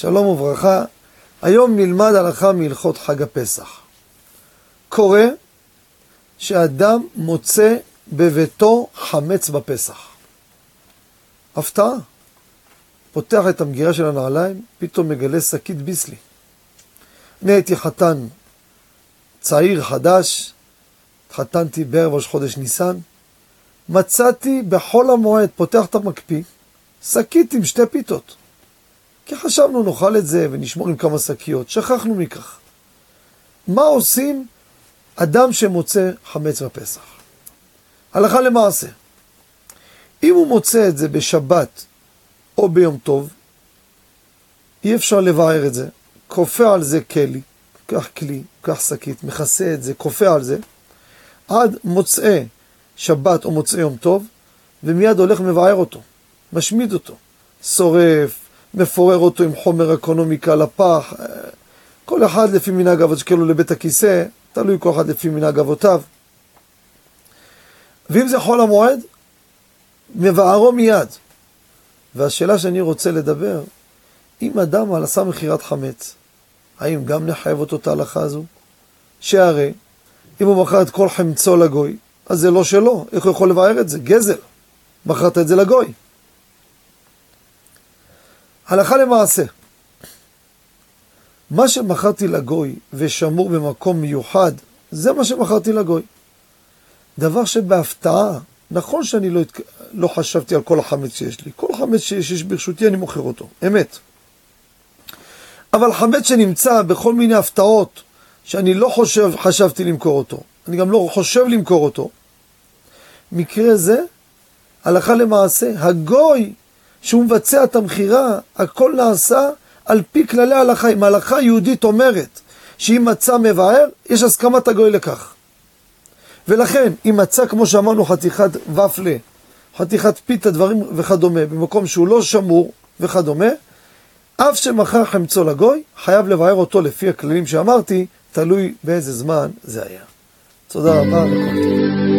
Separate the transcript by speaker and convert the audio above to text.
Speaker 1: שלום וברכה. היום נלמד הלכה מהלכות חג הפסח. קורה שאדם מוצא בביתו חמץ בפסח. הפתעה. פותח את המגירה של הנעליים, פתאום מגלה שקית ביסלי. אני הייתי חתן צעיר, חדש, התחתנתי בערב ראש חודש ניסן, מצאתי בחול המועד, פותח את המקפיא, שקית עם שתי פיתות. כי חשבנו נאכל את זה ונשמור עם כמה שקיות, שכחנו מכך. מה עושים אדם שמוצא חמץ בפסח? הלכה למעשה. אם הוא מוצא את זה בשבת או ביום טוב, אי אפשר לבאר את זה. כופה על זה כלי, קח כלי, קח שקית, מכסה את זה, כופה על זה, עד מוצאי שבת או מוצאי יום טוב, ומיד הולך מבאר אותו, משמיד אותו, שורף, מפורר אותו עם חומר אקונומיקה לפח, כל אחד לפי מנהג אבות שכאלו לבית הכיסא, תלוי כל אחד לפי מנהג אבותיו. ואם זה חול המועד, מבערו מיד. והשאלה שאני רוצה לדבר, אם אדם עשה מכירת חמץ, האם גם נחייב אותו את ההלכה הזו? שהרי אם הוא מכר את כל חמצו לגוי, אז זה לא שלו, איך הוא יכול לבאר את זה? גזל. מכרת את זה לגוי. הלכה למעשה, מה שמכרתי לגוי ושמור במקום מיוחד, זה מה שמכרתי לגוי. דבר שבהפתעה, נכון שאני לא, לא חשבתי על כל החמץ שיש לי, כל חמץ שיש ברשותי אני מוכר אותו, אמת. אבל חמץ שנמצא בכל מיני הפתעות, שאני לא חושב, חשבתי למכור אותו, אני גם לא חושב למכור אותו, מקרה זה, הלכה למעשה, הגוי שהוא מבצע את המכירה, הכל נעשה על פי כללי ההלכה. אם ההלכה היהודית אומרת שאם מצא מבאר, יש הסכמת הגוי לכך. ולכן, אם מצא, כמו שאמרנו, חתיכת ופלה, חתיכת פיתה, דברים וכדומה, במקום שהוא לא שמור וכדומה, אף שמכר חמצו לגוי, חייב לבאר אותו לפי הכללים שאמרתי, תלוי באיזה זמן זה היה. תודה רבה וכל טוב.